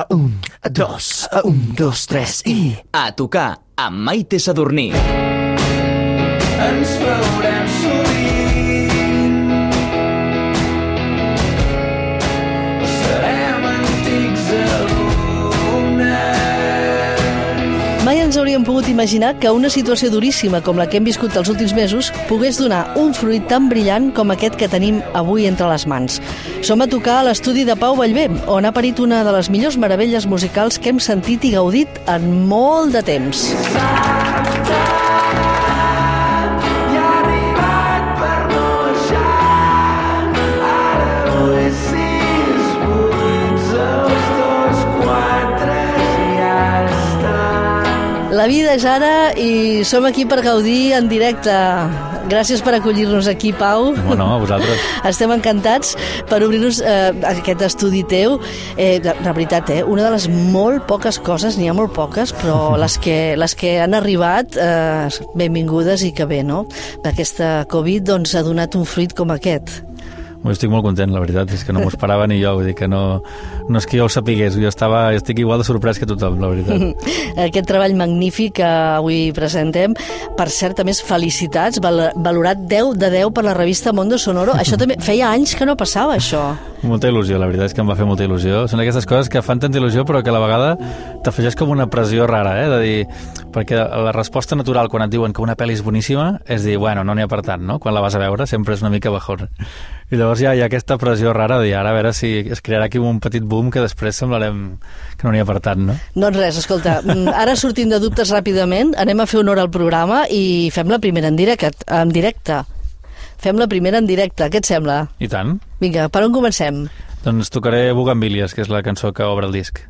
A un, a dos, a un, dos, tres i... A tocar amb Maite Sadurní. Ens veurem hauríem pogut imaginar que una situació duríssima com la que hem viscut els últims mesos pogués donar un fruit tan brillant com aquest que tenim avui entre les mans. Som a tocar a l'estudi de Pau Vallvé, on ha parit una de les millors meravelles musicals que hem sentit i gaudit en molt de temps. I La vida és ara i som aquí per gaudir en directe. Gràcies per acollir-nos aquí, Pau. Bueno, a vosaltres. Estem encantats per obrir-nos eh, aquest estudi teu. Eh, de, de veritat, eh, una de les molt poques coses, n'hi ha molt poques, però les que, les que han arribat, eh, benvingudes i que bé, no? Aquesta Covid doncs, ha donat un fruit com aquest. Bueno, estic molt content, la veritat, és que no m'ho esperava ni jo, vull dir que no, no és que jo ho sapigués, jo estava, estic igual de sorprès que tothom, la veritat. Aquest treball magnífic que avui presentem. Per cert, a més, felicitats, val valorat 10 de 10 per la revista Mondo Sonoro. Això també feia anys que no passava, això. Molta il·lusió, la veritat és que em va fer molta il·lusió. Són aquestes coses que fan tanta il·lusió però que a la vegada t'afegeix com una pressió rara, eh? de dir, perquè la resposta natural quan et diuen que una pel·li és boníssima és dir, bueno, no n'hi ha per tant, no? Quan la vas a veure sempre és una mica bajón. I llavors ja hi ha aquesta pressió rara de dir, ara a veure si es crearà aquí un petit boom que després semblarem que no n'hi ha per tant, no? Doncs res, escolta, mm, ara sortint de dubtes ràpidament, anem a fer honor al programa i fem la primera en directe. En directe. Fem la primera en directe, què et sembla? I tant. Vinga, per on comencem? Doncs tocaré Bugambilias, que és la cançó que obre el disc.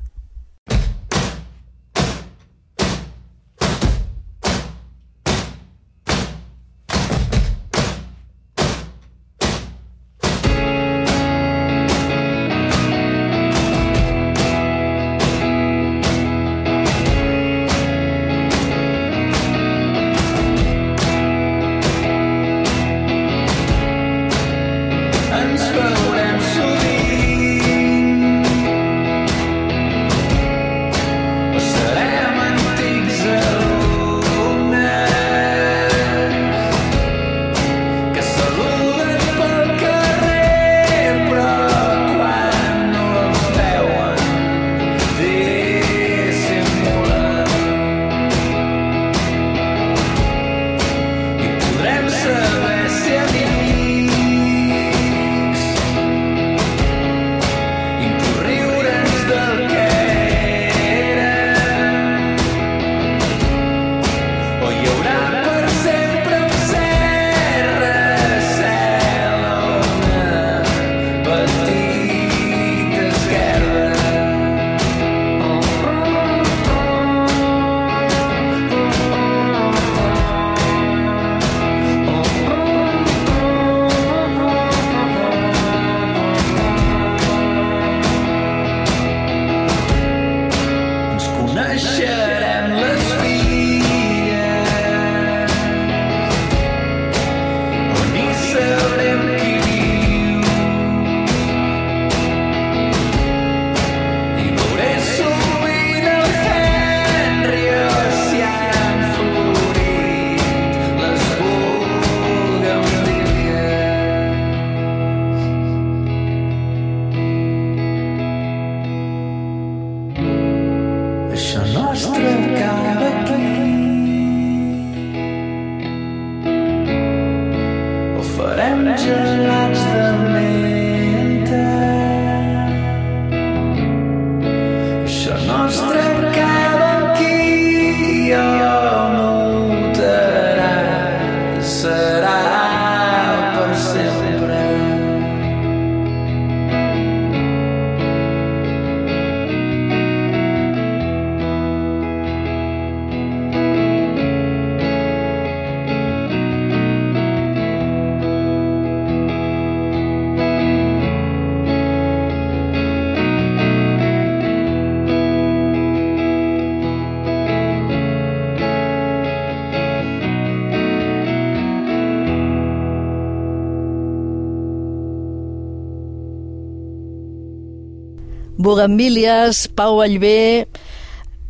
Bugambílies, Pau Vallvé...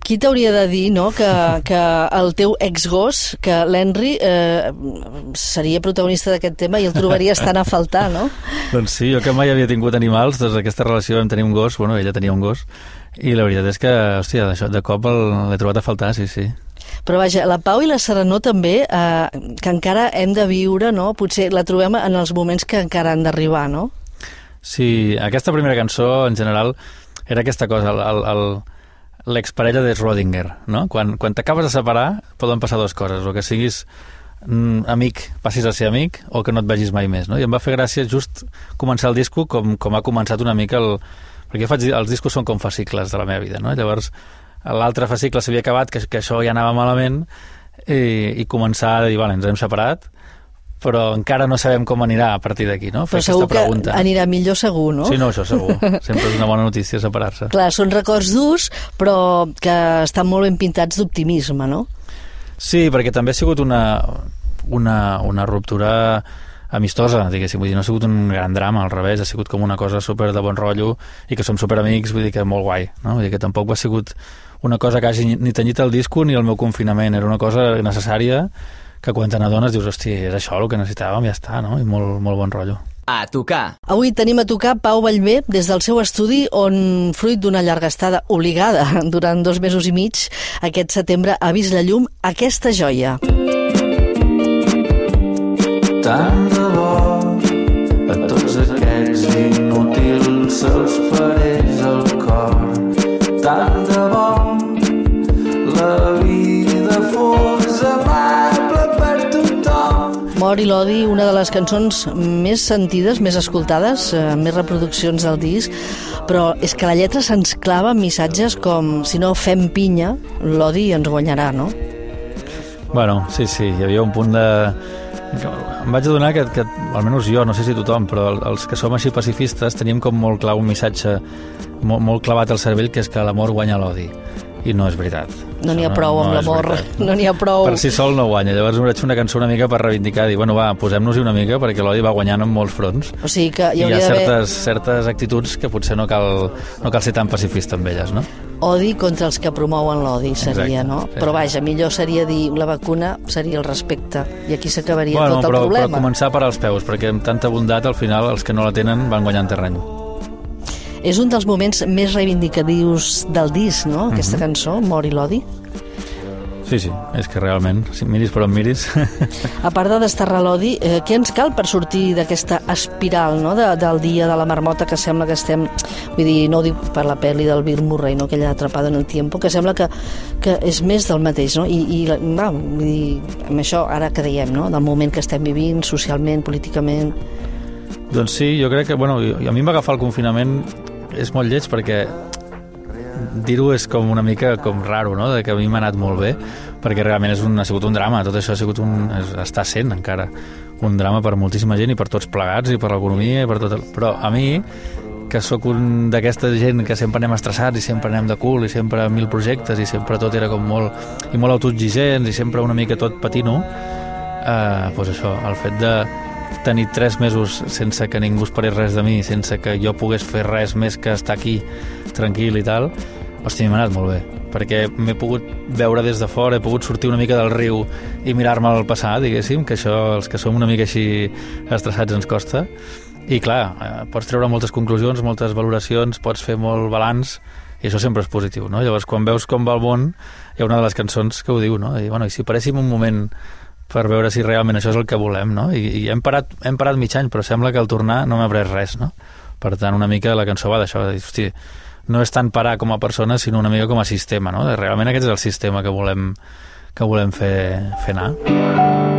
Qui t'hauria de dir no, que, que el teu exgos, que l'Henry, eh, seria protagonista d'aquest tema i el trobaries tan a faltar, no? Doncs sí, jo que mai havia tingut animals, des d'aquesta relació vam tenir un gos, bueno, ella tenia un gos, i la veritat és que, hòstia, d'això, de cop l'he trobat a faltar, sí, sí. Però vaja, la Pau i la Serenor també, eh, que encara hem de viure, no? Potser la trobem en els moments que encara han d'arribar, no? Sí, aquesta primera cançó, en general, era aquesta cosa, el, el, el, l'exparella de Schrödinger, no? Quan, quan t'acabes de separar, poden passar dues coses, o que siguis mm, amic, passis a ser amic, o que no et vegis mai més, no? I em va fer gràcia just començar el disco com, com ha començat una mica el... Perquè faig, els discos són com fascicles de la meva vida, no? Llavors, l'altre fascicle s'havia acabat, que, que això ja anava malament, i, i començar a dir, vale, ens hem separat, però encara no sabem com anirà a partir d'aquí, no? Fer Però segur aquesta que pregunta. anirà millor segur, no? Sí, no, això segur. Sempre és una bona notícia separar-se. Clar, són records durs, però que estan molt ben pintats d'optimisme, no? Sí, perquè també ha sigut una, una, una ruptura amistosa, diguéssim, vull dir, no ha sigut un gran drama, al revés, ha sigut com una cosa super de bon rotllo i que som super amics, vull dir que molt guai, no? Vull dir que tampoc ha sigut una cosa que hagi ni tenyit el disco ni el meu confinament, era una cosa necessària que quan te n'adones dius, hosti, és això el que necessitàvem, ja està, no? I molt, molt bon rotllo. A tocar. Avui tenim a tocar Pau Vallvé des del seu estudi on, fruit d'una llarga estada obligada durant dos mesos i mig, aquest setembre ha vist la llum aquesta joia. Tant de bo a tots aquests inútils se'ls parés el cor. Tant tothom. Mor i l'odi, una de les cançons més sentides, més escoltades, eh, més reproduccions del disc, però és que la lletra se'ns clava missatges com si no fem pinya, l'odi ens guanyarà, no? Bueno, sí, sí, hi havia un punt de... Em vaig adonar que, que, almenys jo, no sé si tothom, però el- els que som així pacifistes teníem com molt clar un missatge molt, molt clavat al cervell, que és que l'amor guanya l'odi. I no és veritat. No n'hi ha prou amb és l'amor, veritat. no n'hi ha prou. Per si sol no guanya. Llavors em vaig fer una cançó una mica per reivindicar, dir, bueno, va, posem-nos-hi una mica, perquè l'odi va guanyant en molts fronts. O sigui que hi I hi ha certes, certes actituds que potser no cal, no cal ser tan pacifista amb elles, no? odi contra els que promouen l'odi, seria, Exacte, no? sí. Però vaja, millor seria dir la vacuna seria el respecte, i aquí s'acabaria bueno, tot el però, però problema. començar per als peus, perquè amb tanta bondat, al final, els que no la tenen van guanyant terreny. És un dels moments més reivindicatius del disc, no?, aquesta Mhm. cançó, Mor i l'odi. Sí, sí, és que realment, si miris per on miris... A part de desterrar l'odi, eh, què ens cal per sortir d'aquesta espiral no? de, del dia de la marmota que sembla que estem... Vull dir, no ho dic per la pel·li del Bill Murray, no? aquella atrapada en el tiempo, que sembla que, que és més del mateix, no? I, i va, vull dir, amb això ara que diem, no? Del moment que estem vivint, socialment, políticament... doncs sí, jo crec que, bueno, a mi em va agafar el confinament, és molt lleig perquè dir-ho és com una mica com raro, no?, de que a mi m'ha anat molt bé, perquè realment és un, ha sigut un drama, tot això ha sigut un, és, està sent encara un drama per moltíssima gent i per tots plegats i per l'economia i per tot el... Però a mi, que sóc un d'aquesta gent que sempre anem estressats i sempre anem de cul i sempre mil projectes i sempre tot era com molt i molt autoexigents i sempre una mica tot patino eh, doncs això, el fet de tenir tres mesos sense que ningú esperés res de mi, sense que jo pogués fer res més que estar aquí tranquil i tal, hòstia, m'ha anat molt bé perquè m'he pogut veure des de fora, he pogut sortir una mica del riu i mirar-me al passat, diguéssim, que això, els que som una mica així estressats ens costa. I clar, eh, pots treure moltes conclusions, moltes valoracions, pots fer molt balanç, i això sempre és positiu, no? Llavors, quan veus com va el món, hi ha una de les cançons que ho diu, no? I, bueno, i si paréssim un moment per veure si realment això és el que volem, no? I, i hem, parat, hem parat mig any, però sembla que al tornar no m'ha pres res, no? Per tant, una mica la cançó va d'això, de dir, hosti, no és tant parar com a persona, sinó una mica com a sistema, no? Realment aquest és el sistema que volem, que volem fer, fer anar. I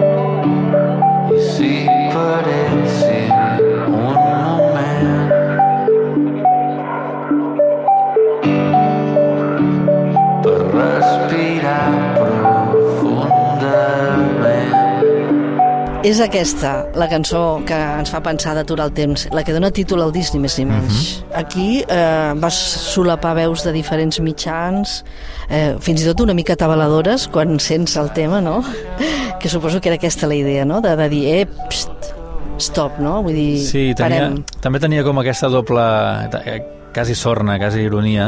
És aquesta la cançó que ens fa pensar d'aturar el temps, la que dona títol al disc, ni més ni menys. Aquí eh, vas solapar veus de diferents mitjans, eh, fins i tot una mica tabaladores, quan sents el tema, no? Que suposo que era aquesta la idea, no? De, de dir, eh, pst, stop, no? Vull dir, Sí, tenia, parem. també tenia com aquesta doble... eh, quasi sorna, quasi ironia,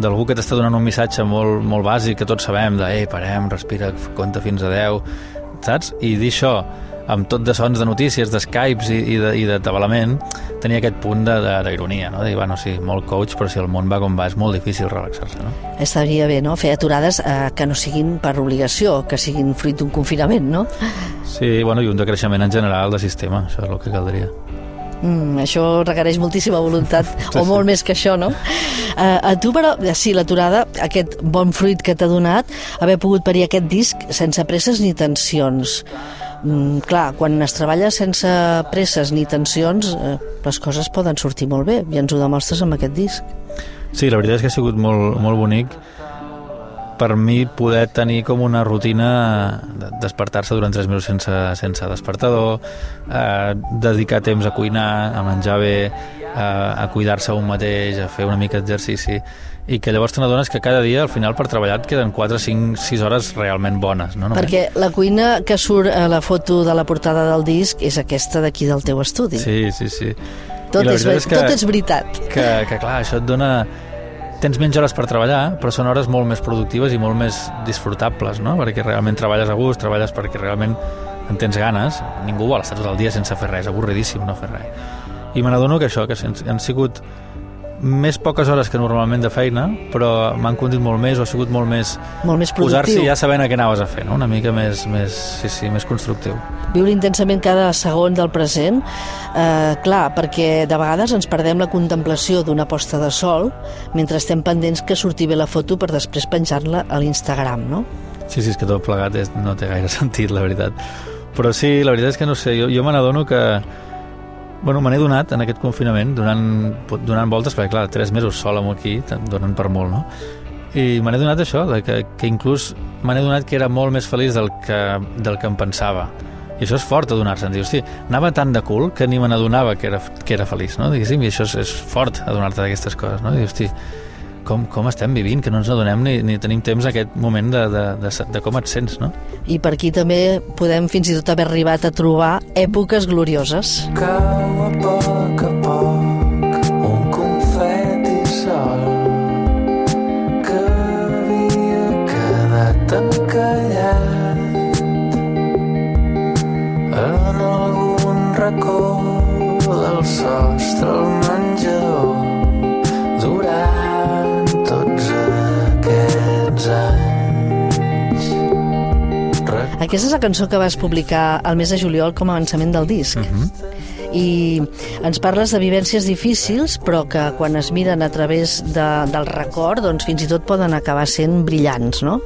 d'algú que t'està donant un missatge molt, molt bàsic, que tots sabem, de, ei, parem, respira, compta fins a 10, saps? I dir això amb tot de sons de notícies, d'Skypes i, i, de, i de tabalament, tenia aquest punt d'ironia, no? De dir, bueno, sí, molt coach, però si el món va com va, és molt difícil relaxar-se, no? Estaria bé, no?, fer aturades eh, que no siguin per obligació, que siguin fruit d'un confinament, no? Sí, bueno, i un decreixement en general de sistema, això és el que caldria. Mm, això requereix moltíssima voluntat, o molt més que això, no? Uh, a tu, però, eh, sí, l'aturada, aquest bon fruit que t'ha donat, haver pogut parir aquest disc sense presses ni tensions. Mm, clar, quan es treballa sense presses ni tensions, eh, les coses poden sortir molt bé, i ens ho demostres amb aquest disc. Sí, la veritat és que ha sigut molt, molt bonic per mi poder tenir com una rutina de despertar-se durant 3 minuts sense, sense despertador, eh, dedicar temps a cuinar, a menjar bé, eh, a cuidar-se un mateix, a fer una mica d'exercici, i que llavors te n'adones que cada dia, al final, per treballar et queden 4, 5, 6 hores realment bones. No? Només. Perquè la cuina que surt a la foto de la portada del disc és aquesta d'aquí del teu estudi. Sí, sí, sí. tot, és, és que- tot és veritat. que, que clar, això et dona tens menys hores per treballar, però són hores molt més productives i molt més disfrutables, no? Perquè realment treballes a gust, treballes perquè realment en tens ganes. Ningú vol estar tot el dia sense fer res, avorridíssim no fer res. I me n'adono que això, que han sigut més poques hores que normalment de feina, però m'han condit molt més o ha sigut molt més Molt més posar-s'hi ja sabent a què anaves a fer, no? Una mica més, més, sí, sí, més constructiu. Viure intensament cada segon del present, eh, clar, perquè de vegades ens perdem la contemplació d'una posta de sol mentre estem pendents que surti bé la foto per després penjar-la a l'Instagram, no? Sí, sí, és que tot plegat és, no té gaire sentit, la veritat. Però sí, la veritat és que no sé, jo, jo me n'adono que... Bueno, me n'he donat en aquest confinament, donant, donant voltes, perquè clar, tres mesos sol amb aquí, donen per molt, no? I me n'he donat això, de que, que inclús me n'he donat que era molt més feliç del que, del que em pensava. I això és fort, adonar-se'n. Dir, hosti, anava tan de cul que ni me n'adonava que, era, que era feliç, no? Diguéssim, i això és, és fort, adonar-te d'aquestes coses, no? Dir, hosti, com, com estem vivint, que no ens adonem ni, ni tenim temps en aquest moment de, de, de, de com et sents, no? I per aquí també podem fins i tot haver arribat a trobar èpoques glorioses. Cau a poc a poc un confeti sol que havia quedat encallat en algun racó del sostre al Aquesta és la cançó que vas publicar al mes de juliol com a avançament del disc. I ens parles de vivències difícils, però que quan es miren a través de, del record, doncs fins i tot poden acabar sent brillants, no?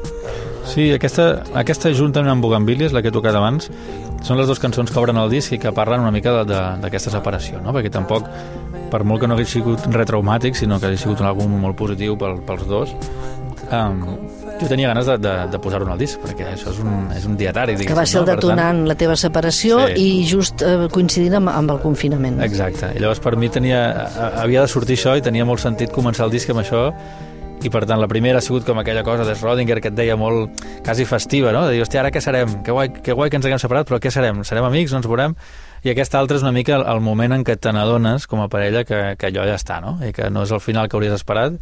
Sí, aquesta, aquesta juntament amb Bugambílies, la que he tocat abans, són les dues cançons que obren el disc i que parlen una mica d'aquesta separació, no? perquè tampoc, per molt que no hagués sigut retraumàtic, sinó que hagi sigut un àlbum molt positiu pel, pels dos, um, jo tenia ganes de, de, de posar-ho en el disc, perquè això és un, és un dietari, Que va ser el no? Per tant, detonant, la teva separació, Sí. i just eh, coincidint amb, amb el confinament. Exacte, i llavors per mi tenia, havia de sortir això i tenia molt sentit començar el disc amb això i per tant la primera ha sigut com aquella cosa de Schrödinger que et deia molt quasi festiva, no? De dir, hòstia, ara què serem? Que guai, que guai que ens haguem separat, però què serem? Serem amics? No ens veurem? I aquesta altra és una mica el, el moment en què te n'adones com a parella que, que allò ja està, no? I que no és el final que hauries esperat,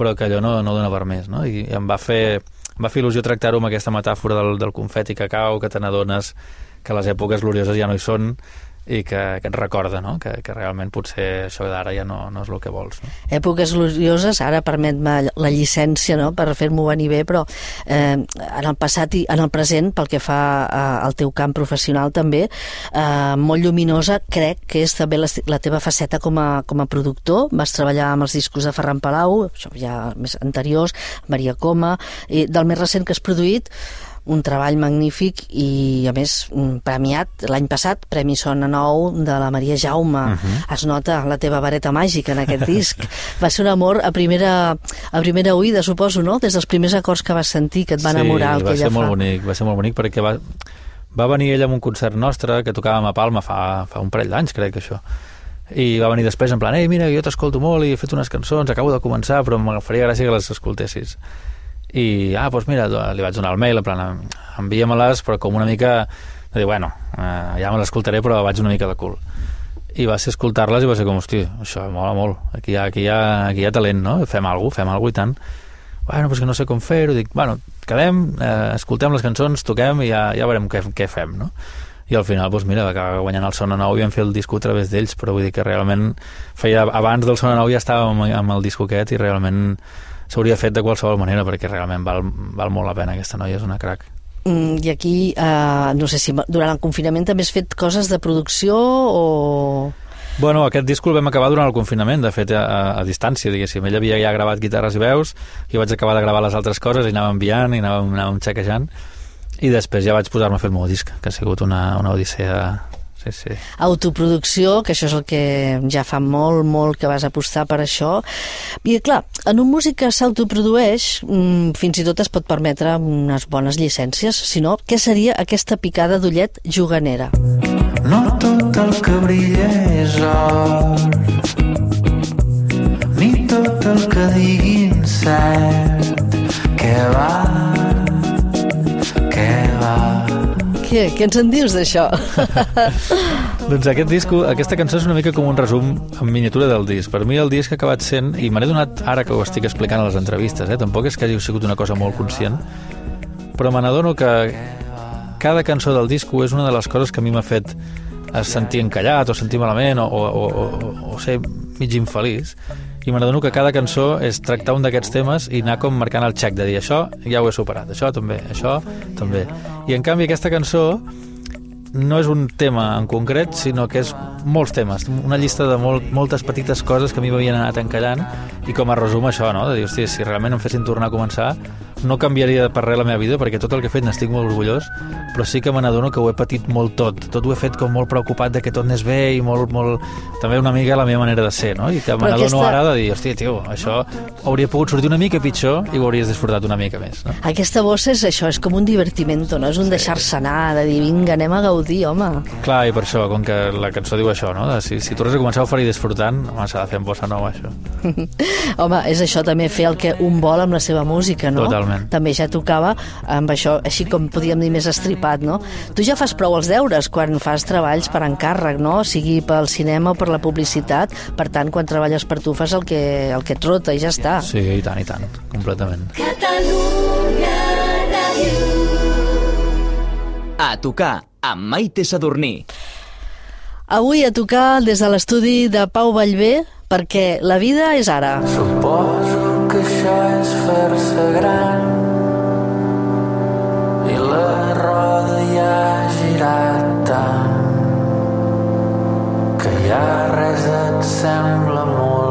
però que allò no, no dona per més, no? I em va fer, em va fer il·lusió tractar-ho amb aquesta metàfora del, del confeti que cau, que te n'adones que les èpoques glorioses ja no hi són i que, que et recorda no? que, que realment potser això d'ara ja no, no és el que vols. No? èpoques glorioses, ara permet-me la llicència no? per fer-m'ho venir bé, però eh, en el passat i en el present, pel que fa a, al teu camp professional també, eh, molt lluminosa, crec que és també la, la teva faceta com a, com a productor. Vas treballar amb els discos de Ferran Palau, això ja més anteriors, Maria Coma, i del més recent que has produït, un treball magnífic i, a més, premiat l'any passat, Premi Sona Nou de la Maria Jaume. Uh -huh. Es nota la teva vareta màgica en aquest disc. Va ser un amor a primera, a primera oïda, suposo, no? Des dels primers acords que vas sentir, que et va enamorar el va que ser ella molt fa. bonic, va ser molt bonic perquè va, va venir ella a un concert nostre que tocàvem a Palma fa, fa un parell d'anys, crec que això i va venir després en plan, ei, mira, jo t'escolto molt i he fet unes cançons, acabo de començar però m'agafaria gràcia que les escoltessis i, ah, doncs mira, li vaig donar el mail en plan, envia-me-les però com una mica de dir, bueno, eh, ja me les escoltaré però vaig una mica de cul i va ser escoltar-les i va ser com, hosti, això mola molt, aquí hi ha, aquí hi ha, aquí hi ha talent, no? Fem alguna cosa, fem alguna i tant. Bueno, però és que no sé com fer-ho, dic, bueno, quedem, eh, escoltem les cançons, toquem i ja, ja veurem què, què fem, no? I al final, doncs mira, va acabar guanyant el Sona Nou i vam fer el disco a través d'ells, però vull dir que realment feia, abans del Sona Nou ja estàvem amb, amb el disco aquest i realment s'hauria fet de qualsevol manera perquè realment val, val molt la pena aquesta noia, és una crac. Mm, I aquí, eh, no sé si durant el confinament també has fet coses de producció o... Bueno, aquest disc el vam acabar durant el confinament, de fet, a, a, a distància, diguéssim. Ell havia ja gravat guitarres i veus, jo vaig acabar de gravar les altres coses i anàvem enviant i anàvem, anàvem xequejant. I després ja vaig posar-me a fer el meu disc, que ha sigut una, una odissea Sí, sí. Autoproducció, que això és el que ja fa molt, molt que vas apostar per això. I clar, en un músic que s'autoprodueix, mm, fins i tot es pot permetre unes bones llicències. Si no, què seria aquesta picada d'ullet juganera? No tot el que brilla és or Ni tot el que diguin cert Què? Què ens en dius d'això? Doncs aquest disco, aquesta cançó és una mica com un resum en miniatura del disc. Per mi el disc ha acabat sent, i me n'he donat ara que ho estic explicant a les entrevistes, eh? tampoc és que hagi sigut una cosa molt conscient, però me n'adono que cada cançó del disco és una de les coses que a mi m'ha fet sentir encallat o sentir malament o, o, o, o, ser mig infeliç i m'adono que cada cançó és tractar un d'aquests temes i anar com marcant el xec de dir això ja ho he superat, això també, això també. I en canvi aquesta cançó no és un tema en concret, sinó que és molts temes, una llista de molt, moltes petites coses que a mi m'havien anat encallant i com a resum això, no? de dir, hòstia, si realment em fessin tornar a començar no canviaria per res la meva vida perquè tot el que he fet n'estic molt orgullós però sí que me n'adono que ho he patit molt tot tot ho he fet com molt preocupat de que tot anés bé i molt, molt... també una mica la meva manera de ser no? i que me n'adono aquesta- ara de dir, hòstia, tio, això hauria pogut sortir una mica pitjor i ho hauries disfrutat una mica més no? Aquesta bossa és això, és com un divertimento, no? És un deixar-se anar, de dir, vinga, anem a gaudir, home. Clar, i per això, com que la cançó diu això, no? De si, si tornes a començar a oferir disfrutant, home, s'ha de fer amb bossa nova, això. Home, és això també fer el que un vol amb la seva música, no? Totalment. També ja tocava amb això, així com podríem dir més estripat, no? Tu ja fas prou els deures quan fas treballs per encàrrec, no? Sigui pel cinema o per la publicitat. Per tant, quan treballes per tu fas el que, el que et rota i ja està. Sí, i tant, i tant, completament. Catalunya Ràdio. A tocar amb Maite Sadurní. Avui a tocar des de l'estudi de Pau Vallvé perquè la vida és ara. Suposo això és fer-se gran i la roda ja ha girat tant que ja res et sembla molt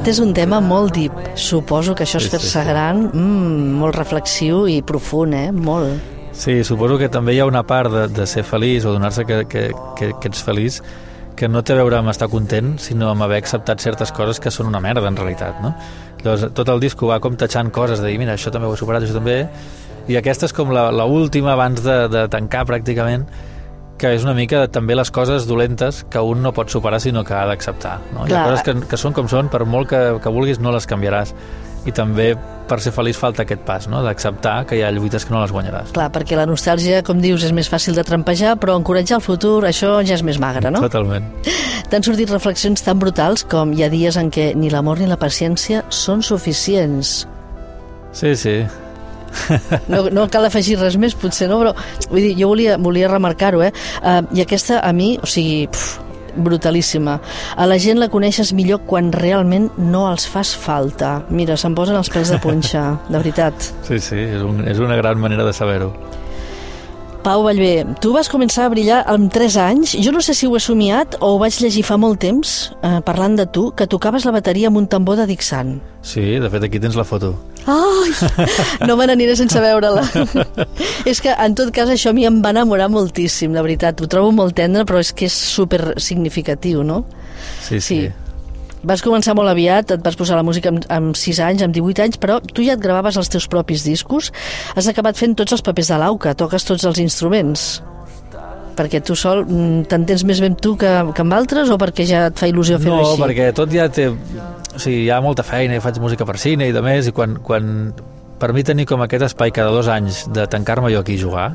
Aquest és un tema molt deep. Suposo que això és fer-se gran, mm, molt reflexiu i profund, eh? Molt. Sí, suposo que també hi ha una part de, de ser feliç o donar-se que, que, que, que ets feliç que no té a veure amb estar content, sinó amb haver acceptat certes coses que són una merda, en realitat, no? Llavors, tot el disco va com tachant coses, de dir, mira, això també ho he superat, això també... I aquesta és com la, la última abans de, de tancar, pràcticament, que és una mica també les coses dolentes que un no pot superar, sinó que ha d'acceptar. No? Hi ha coses que, que són com són, per molt que, que vulguis, no les canviaràs. I també, per ser feliç, falta aquest pas, no? d'acceptar que hi ha lluites que no les guanyaràs. Clar, perquè la nostàlgia, com dius, és més fàcil de trampejar, però encoratjar el futur, això ja és més magre, no? Totalment. T'han sortit reflexions tan brutals com hi ha dies en què ni l'amor ni la paciència són suficients. Sí, sí. No, no cal afegir res més, potser no, però vull dir, jo volia, volia remarcar-ho, eh? Uh, I aquesta, a mi, o sigui, pf, brutalíssima. A la gent la coneixes millor quan realment no els fas falta. Mira, se'm posen els pèls de punxa, de veritat. Sí, sí, és, un, és una gran manera de saber-ho. Pau Vallvé, tu vas començar a brillar amb 3 anys. Jo no sé si ho he somiat o ho vaig llegir fa molt temps, eh, parlant de tu, que tocaves la bateria amb un tambor de Dixant. Sí, de fet, aquí tens la foto. Ai, no me n'aniré sense veure-la. és que, en tot cas, això a mi em va enamorar moltíssim, de veritat. Ho trobo molt tendre, però és que és super significatiu, no? Sí, sí. Vas començar molt aviat, et vas posar la música amb, amb 6 anys, amb 18 anys, però tu ja et gravaves els teus propis discos. Has acabat fent tots els papers de l'auca, toques tots els instruments. Perquè tu sol mm, t'entens més ben tu que, que amb altres o perquè ja et fa il·lusió fer-ho No, així? perquè tot ja té... O sigui, hi ha molta feina, i faig música per cine i de més, i quan, quan per mi tenir com aquest espai cada dos anys de tancar-me jo aquí a jugar,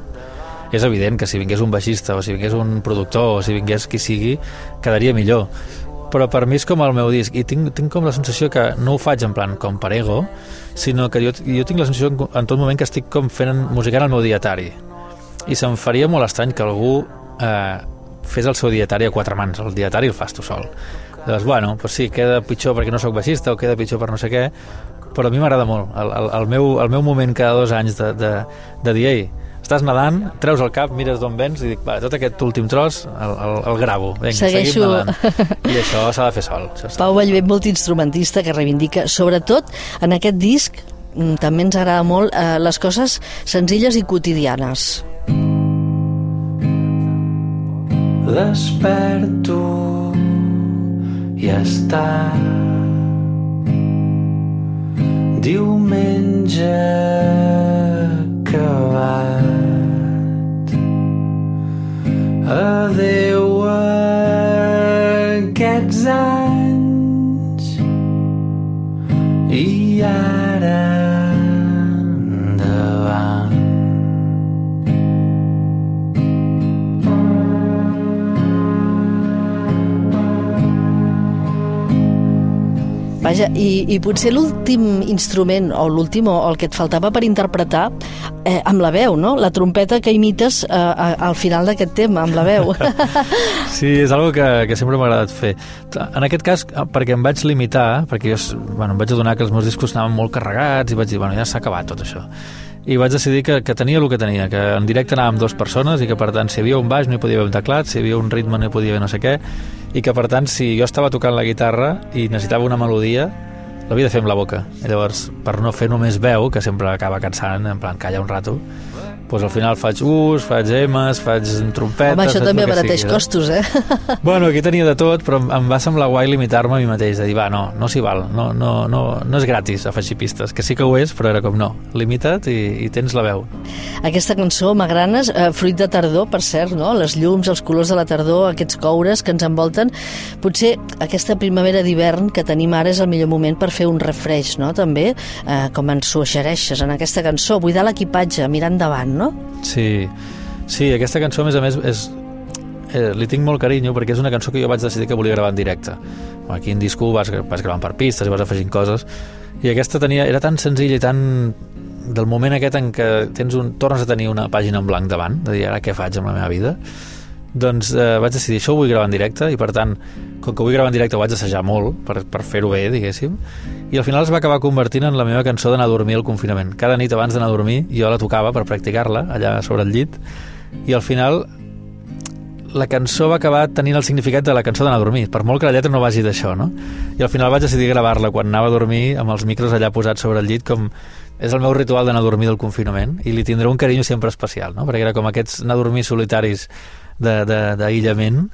és evident que si vingués un baixista o si vingués un productor o si vingués qui sigui, quedaria millor. Però per mi és com el meu disc i tinc, tinc com la sensació que no ho faig en plan com per ego, sinó que jo, jo tinc la sensació en, en tot moment que estic com fent, musicant el meu dietari. I se'm faria molt estrany que algú eh, fes el seu dietari a quatre mans. El dietari el fas tu sol. Llavors, bueno, pues sí, queda pitjor perquè no sóc baixista o queda pitjor per no sé què, però a mi m'agrada molt. El, el, el, meu, el meu moment cada dos anys de, de, de dir, ei, estàs nedant, treus el cap, mires d'on vens i dic, va, tot aquest últim tros el, el, el gravo. Vinga, Segueixo. seguim nedant. I això s'ha de fer sol. Pau Vallvé, multiinstrumentista, que reivindica, sobretot en aquest disc, també ens agrada molt eh, les coses senzilles i quotidianes. Desperto i està. Diumenge acabat. Adeu aquests anys. I ara Vaja, i, i potser l'últim instrument, o l'últim, o el que et faltava per interpretar, eh, amb la veu, no? La trompeta que imites eh, a- al final d'aquest tema, amb la veu. Sí, és algo que, que sempre m'ha agradat fer. En aquest cas, perquè em vaig limitar, perquè jo bueno, em vaig adonar que els meus discos anaven molt carregats i vaig dir, bueno, ja s'ha acabat tot això. I vaig decidir que, que tenia el que tenia, que en directe anava amb dues persones i que, per tant, si hi havia un baix no hi podia haver un teclat, si hi havia un ritme no hi podia haver no sé què, i que, per tant, si jo estava tocant la guitarra i necessitava una melodia, l'havia de fer amb la boca. I llavors, per no fer només veu, que sempre acaba cansant, en plan, calla un rato, doncs al final faig us, faig emes, faig trompetes... Home, això també abarateix costos, eh? Bueno, aquí tenia de tot, però em- va semblar guai limitar-me a mi mateix, de dir, va, no, no s'hi val, no, no, no, no és gratis afegir pistes, que sí que ho és, però era com, no, limita't i, i tens la veu. Aquesta cançó, Magranes, eh, fruit de tardor, per cert, no? Les llums, els colors de la tardor, aquests coures que ens envolten. Potser aquesta primavera d'hivern que tenim ara és el millor moment per fer un refresh, no? També, eh, com ens suggereixes en aquesta cançó, buidar l'equipatge, mirar endavant, no? Sí, sí, aquesta cançó, a més a més, és, eh, li tinc molt carinyo perquè és una cançó que jo vaig decidir que volia gravar en directe. Aquí en disco vas, vas gravant per pistes i vas afegint coses, i aquesta tenia, era tan senzilla i tan del moment aquest en què tens un, tornes a tenir una pàgina en blanc davant, de dir, ara què faig amb la meva vida? Doncs eh, vaig decidir, això ho vull gravar en directe i per tant, com que ho vull gravar en directe ho vaig assajar molt per, per fer-ho bé, diguéssim i al final es va acabar convertint en la meva cançó d'anar a dormir al confinament. Cada nit abans d'anar a dormir jo la tocava per practicar-la allà sobre el llit i al final la cançó va acabar tenint el significat de la cançó d'anar a dormir, per molt que la lletra no vagi d'això, no? I al final vaig decidir gravar-la quan anava a dormir amb els micros allà posats sobre el llit com és el meu ritual d'anar a dormir del confinament i li tindré un carinyo sempre especial, no? Perquè era com aquests anar a dormir solitaris d'aïllament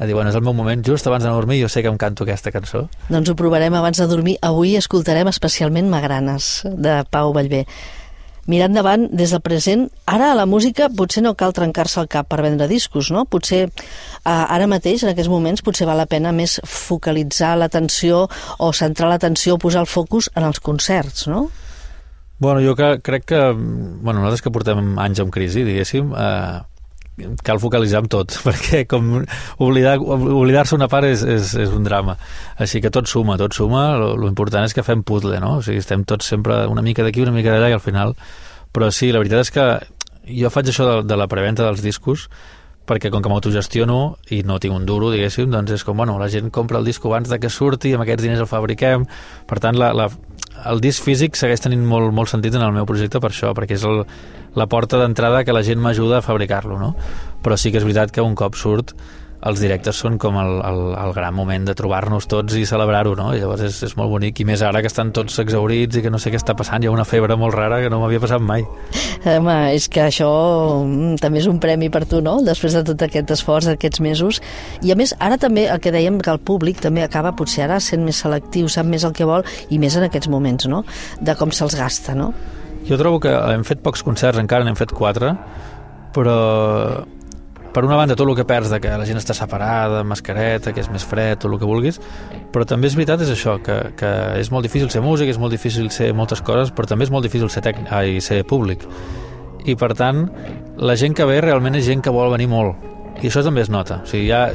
a dir, bueno, és el meu moment, just abans a dormir jo sé que em canto aquesta cançó Doncs ho provarem abans de dormir. Avui escoltarem especialment Magranes, de Pau Vallvé. Mirar endavant des del present, ara a la música potser no cal trencar-se el cap per vendre discos, no? Potser eh, ara mateix, en aquests moments, potser val la pena més focalitzar l'atenció o centrar l'atenció o posar el focus en els concerts, no? Bueno, jo que, crec que... Bueno, nosaltres que portem anys amb crisi, diguéssim, eh, cal focalitzar en tot, perquè com oblidar- oblidar-se una part és, és, és un drama. Així que tot suma, tot suma. Lo, lo important és que fem puzzle, no? O sigui, estem tots sempre una mica d'aquí, una mica d'allà, i al final... Però sí, la veritat és que jo faig això de, de la preventa dels discos perquè com que m'autogestiono i no tinc un duro, diguéssim, doncs és com, bueno, la gent compra el disco abans de que surti, amb aquests diners el fabriquem, per tant, la, la, el disc físic segueix tenint molt, molt sentit en el meu projecte per això, perquè és el, la porta d'entrada que la gent m'ajuda a fabricar-lo, no? Però sí que és veritat que un cop surt els directes són com el, el, el gran moment de trobar-nos tots i celebrar-ho, no? I llavors és, és molt bonic, i més ara que estan tots exaurits i que no sé què està passant, hi ha una febre molt rara que no m'havia passat mai. Home, és que això mm, també és un premi per tu, no? Després de tot aquest esforç, aquests mesos. I a més, ara també el que dèiem que el públic també acaba potser ara sent més selectiu, sap més el que vol i més en aquests moments, no? De com se'ls gasta, no? Jo trobo que hem fet pocs concerts, encara n'hem fet quatre, però per una banda tot el que perds de que la gent està separada, mascareta, que és més fred, tot el que vulguis, però també és veritat és això, que, que és molt difícil ser músic, és molt difícil ser moltes coses, però també és molt difícil ser, tec... ai, ser públic. I per tant, la gent que ve realment és gent que vol venir molt. I això també es nota. O sigui, ja,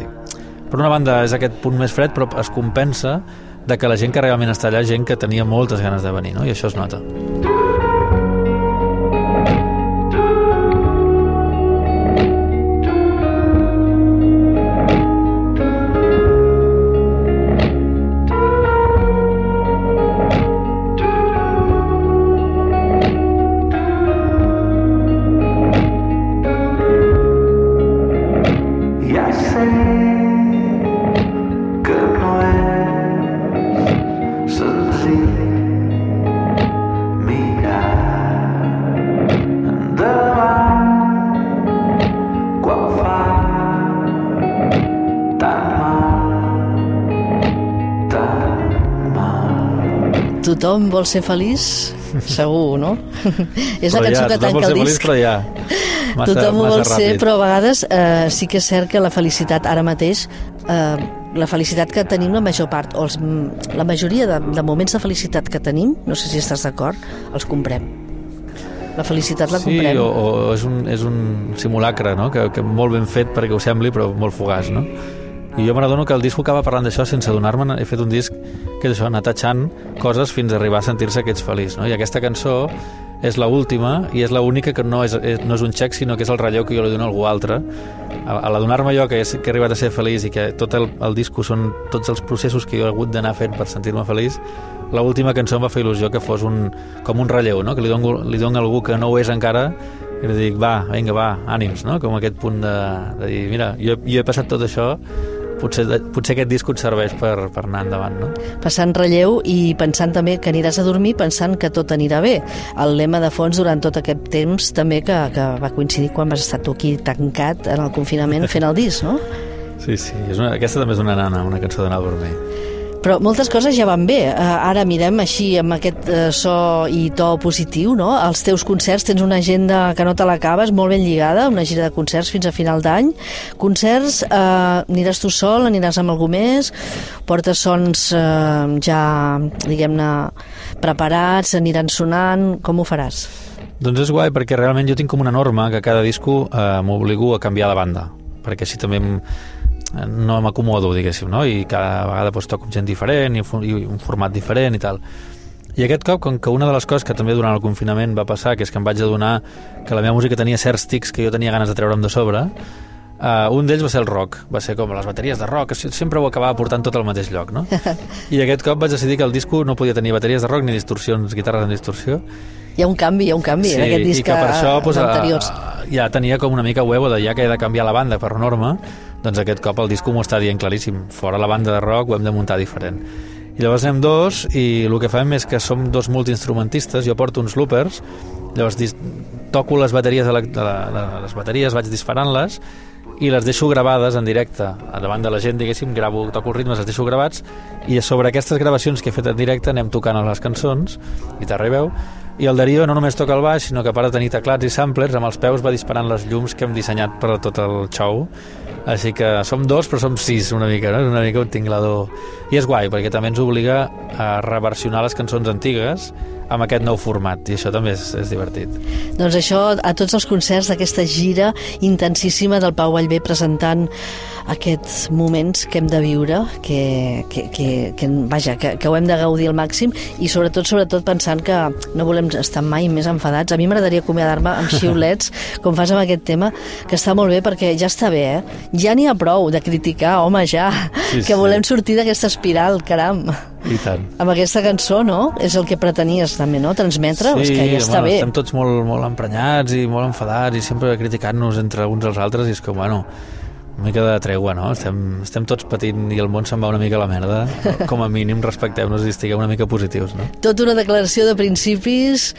per una banda és aquest punt més fred, però es compensa de que la gent que realment està allà és gent que tenia moltes ganes de venir, no? i això es nota. Tothom vol ser feliç? Segur, no? és la cançó ja, que tanca el feliç, disc. però ja, massa, Tothom ho massa vol ser, ràpid. però a vegades eh, sí que és cert que la felicitat ara mateix, eh, la felicitat que tenim la major part, o els, la majoria de, de moments de felicitat que tenim, no sé si estàs d'acord, els comprem. La felicitat la Sí, comprem. o, o és, un, és un simulacre, no? que, que molt ben fet perquè ho sembli, però molt fugaç, no? I jo me n'adono que el disc acaba parlant d'això sense adonar-me'n. He fet un disc que és això, anar coses fins a arribar a sentir-se que ets feliç, no? I aquesta cançó és la última i és l'única que no és, és, no és un xec, sinó que és el relleu que jo li dono a algú altre. A, a l'adonar-me jo que, és, que he arribat a ser feliç i que tot el, el disco són tots els processos que jo he hagut d'anar fent per sentir-me feliç, l'última cançó em va fer il·lusió que fos un, com un relleu, no? que li dono, li dono a algú que no ho és encara i li dic, va, vinga, va, ànims, no? com aquest punt de, de dir, mira, jo, jo he passat tot això, potser, potser aquest disc et serveix per, per anar endavant, no? Passant relleu i pensant també que aniràs a dormir pensant que tot anirà bé. El lema de fons durant tot aquest temps també que, que va coincidir quan vas estar tu aquí tancat en el confinament fent el disc, no? Sí, sí, és una, aquesta també és una nana, una cançó d'anar a dormir. Però moltes coses ja van bé. Uh, ara mirem així amb aquest uh, so i to positiu, no? Els teus concerts, tens una agenda que no te l'acabes, molt ben lligada, una gira de concerts fins a final d'any. Concerts, uh, aniràs tu sol, aniràs amb algú més, portes sons uh, ja, diguem-ne, preparats, aniran sonant, com ho faràs? Doncs és guai perquè realment jo tinc com una norma que cada disco eh, m'obligo a canviar de banda perquè així també no m'acomodo, diguéssim, no? I cada vegada doncs, toco amb gent diferent i, i un format diferent i tal. I aquest cop, com que una de les coses que també durant el confinament va passar, que és que em vaig adonar que la meva música tenia certs tics que jo tenia ganes de treure'm de sobre, Uh, un d'ells va ser el rock, va ser com les bateries de rock, sempre ho acabava portant tot al mateix lloc, no? I aquest cop vaig decidir que el disco no podia tenir bateries de rock ni distorsions, guitarres en distorsió. Hi ha un canvi, hi ha un canvi en aquest disc i que per això als pues, a- a- ja tenia com una mica huevo de ja que he de canviar la banda per norma, doncs aquest cop el disco m'ho està dient claríssim. Fora la banda de rock ho hem de muntar diferent. I llavors anem dos i el que fem és que som dos multiinstrumentistes, jo porto uns loopers, llavors toco les bateries, de la, de la, de les bateries, vaig disparant-les i les deixo gravades en directe davant de la gent, diguéssim, gravo, toco els ritmes, els deixo gravats i sobre aquestes gravacions que he fet en directe anem tocant les cançons, i veu i el Darío no només toca el baix sinó que a part de tenir teclats i samplers amb els peus va disparant les llums que hem dissenyat per a tot el show així que som dos però som sis una mica, no? És una mica un tinglador i és guai perquè també ens obliga a reversionar les cançons antigues amb aquest nou format i això també és, és divertit Doncs això, a tots els concerts d'aquesta gira intensíssima del Pau Vallvé presentant aquests moments que hem de viure, que, que, que, que vaja, que, que ho hem de gaudir al màxim i sobretot, sobretot pensant que no volem estar mai més enfadats. A mi m'agradaria acomiadar-me amb xiulets, com fas amb aquest tema, que està molt bé perquè ja està bé, eh? Ja n'hi ha prou de criticar, home, ja, Sí, que sí. volem sortir d'aquesta espiral, caram. I tant Amb aquesta cançó, no? És el que pretenies també, no? Transmetre? és que ja està bueno, bé. estem tots molt, molt emprenyats i molt enfadats i sempre criticant-nos entre uns als altres i és que, bueno, una mica de tregua, no? Estem, estem tots patint i el món se'n va una mica a la merda. Com a mínim respectem-nos i estiguem una mica positius, no? Tot una declaració de principis.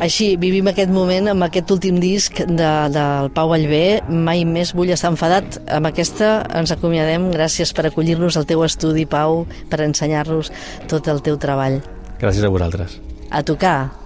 Així, vivim aquest moment amb aquest últim disc de, del Pau Allbé. Mai més vull estar enfadat. Amb aquesta ens acomiadem. Gràcies per acollir-nos al teu estudi, Pau, per ensenyar-nos tot el teu treball. Gràcies a vosaltres. A tocar.